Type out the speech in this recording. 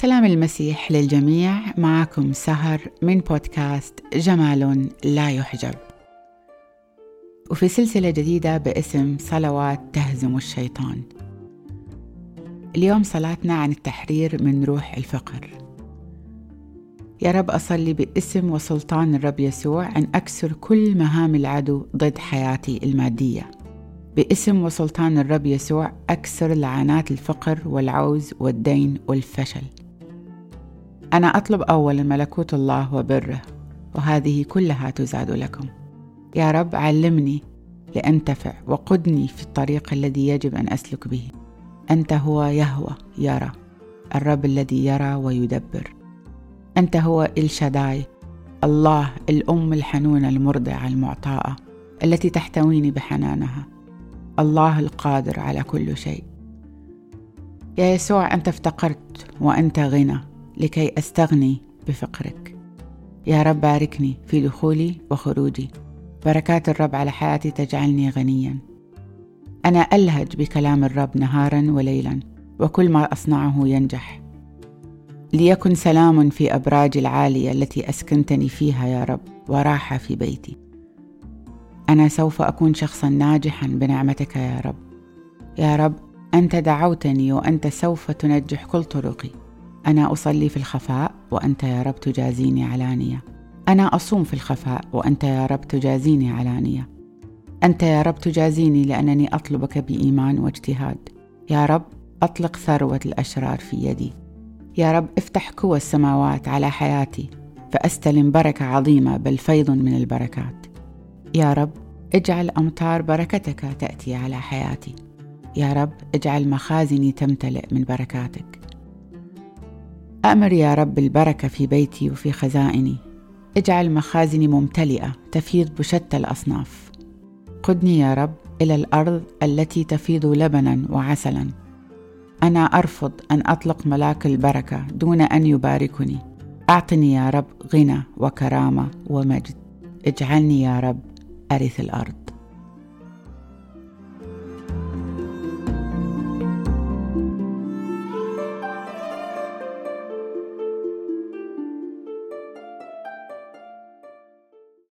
سلام المسيح للجميع. معكم سهر من بودكاست جمال لا يحجب. وفي سلسلة جديدة باسم صلوات تهزم الشيطان. اليوم صلاتنا عن التحرير من روح الفقر. يا رب أصلي باسم وسلطان الرب يسوع أن أكسر كل مهام العدو ضد حياتي المادية. باسم وسلطان الرب يسوع أكسر لعنات الفقر والعوز والدين والفشل. أنا أطلب أولا ملكوت الله وبره وهذه كلها تزاد لكم. يا رب علمني لأنتفع وقدني في الطريق الذي يجب أن أسلك به. أنت هو يهوى يرى الرب الذي يرى ويدبر. أنت هو إلشداي الله الأم الحنونة المرضعة المعطاءة التي تحتويني بحنانها. الله القادر على كل شيء. يا يسوع أنت افتقرت وأنت غنى. لكي أستغني بفقرك. يا رب باركني في دخولي وخروجي. بركات الرب على حياتي تجعلني غنيا. أنا ألهج بكلام الرب نهارا وليلا وكل ما أصنعه ينجح. ليكن سلام في أبراج العالية التي أسكنتني فيها يا رب وراحة في بيتي. أنا سوف أكون شخصا ناجحا بنعمتك يا رب. يا رب أنت دعوتني وأنت سوف تنجح كل طرقي. أنا أصلي في الخفاء وأنت يا رب تجازيني علانية. أنا أصوم في الخفاء وأنت يا رب تجازيني علانية. أنت يا رب تجازيني لأنني أطلبك بإيمان واجتهاد. يا رب أطلق ثروة الأشرار في يدي. يا رب افتح قوى السماوات على حياتي فأستلم بركة عظيمة بل فيض من البركات. يا رب اجعل أمطار بركتك تأتي على حياتي. يا رب اجعل مخازني تمتلئ من بركاتك. أمر يا رب البركة في بيتي وفي خزائني. اجعل مخازني ممتلئة تفيض بشتى الأصناف. قدني يا رب إلى الأرض التي تفيض لبنا وعسلا. أنا أرفض أن أطلق ملاك البركة دون أن يباركني. أعطني يا رب غنى وكرامة ومجد. اجعلني يا رب أرث الأرض.